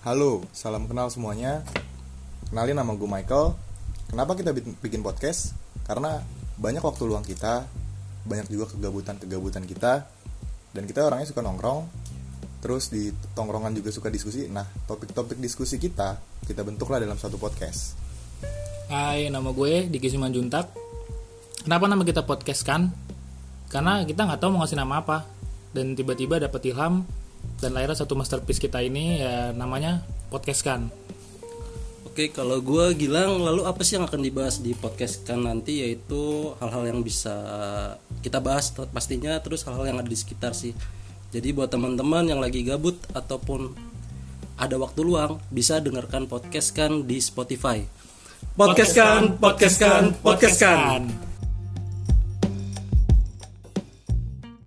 Halo, salam kenal semuanya. Kenalin nama gue Michael. Kenapa kita bi- bikin podcast? Karena banyak waktu luang kita, banyak juga kegabutan-kegabutan kita, dan kita orangnya suka nongkrong. Terus di tongkrongan juga suka diskusi. Nah, topik-topik diskusi kita kita bentuklah dalam satu podcast. Hai, nama gue Diki Simanjuntak. Kenapa nama kita podcast kan? Karena kita nggak tahu mau ngasih nama apa. Dan tiba-tiba dapat ilham dan lahirnya satu masterpiece kita ini ya namanya podcast kan. Oke, kalau gue Gilang, lalu apa sih yang akan dibahas di podcast kan nanti yaitu hal-hal yang bisa kita bahas pastinya terus hal-hal yang ada di sekitar sih. Jadi buat teman-teman yang lagi gabut ataupun ada waktu luang bisa dengarkan podcast kan di Spotify. Podcast kan, podcast kan, podcast kan.